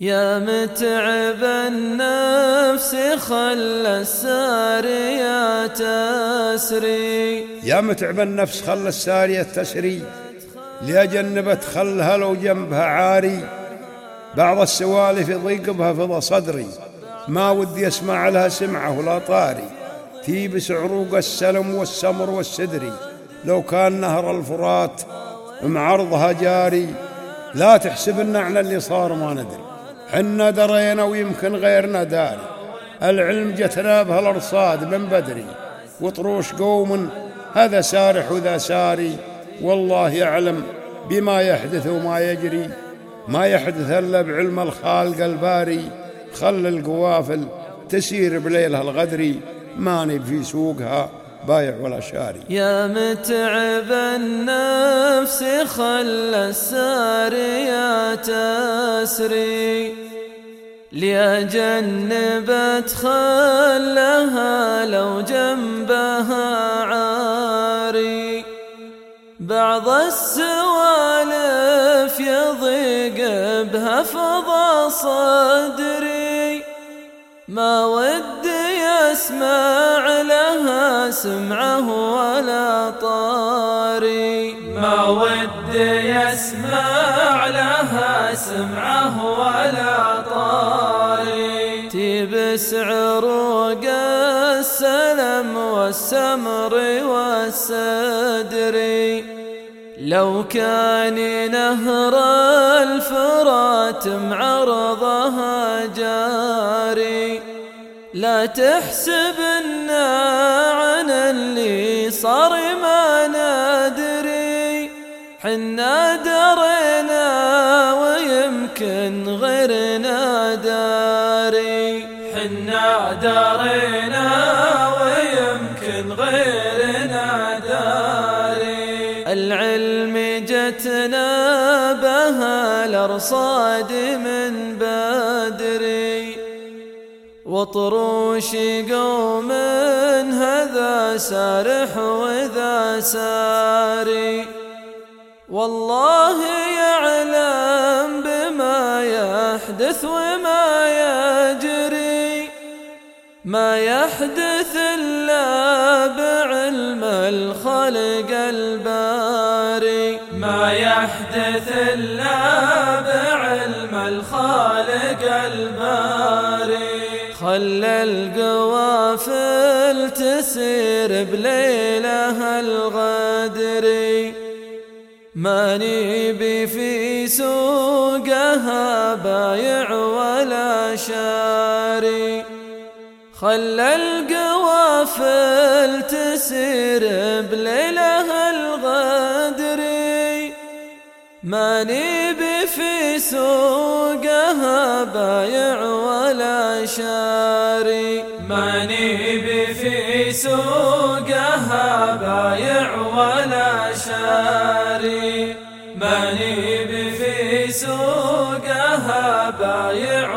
يا متعب النفس خل السارية تسري. يا متعب النفس خل السارية تسري. لأجنبت خلها لو جنبها عاري. بعض السوالف يضيق بها صدري. ما ودي أسمع لها سمعه ولا طاري. تيبس عروق السلم والسمر والسدري لو كان نهر الفرات معرضها جاري. لا تحسب على اللي صار ما ندري. حنا درينا ويمكن غيرنا داري العلم جتنا بها الارصاد من بدري. وطروش قوم هذا سارح وذا ساري. والله يعلم بما يحدث وما يجري. ما يحدث إلا بعلم الخالق الباري. خل القوافل تسير بليلها الغدري. ماني في سوقها. بايع ولا شاري. يا متعب النفس خل السارية تسري. لأجنبت خلها لو جنبها عاري. بعض السوالف يضيق بها فضى صدري. ما ودي يسمع سمعه ولا طاري. ما ودي يسمع لها سمعه ولا طاري. تبس عروق السلم والسمر والسدري لو كان نهر الفرات معرضها جاري. لا تحسب عن اللي صار ما ندري. حنا درينا ويمكن غيرنا داري. حنا درينا ويمكن غيرنا داري. العلم جتنا بها الأرصاد من بدري. وطروش قوم هذا سارح وذا ساري. والله يعلم بما يحدث وما يجري. ما يحدث إلا بعلم الخلق الباري. ما يحدث إلا بعلم الخالق الباري. خلى القوافل تسير بليلها الغدري ما نبي في سوقها بايع ولا شاري. خلى القوافل تسير بليلها الغدري ما نبي في سوقها بايع بشاري ماني بفي سوقها بايع ولا شاري. ماني بفي سوقها بايع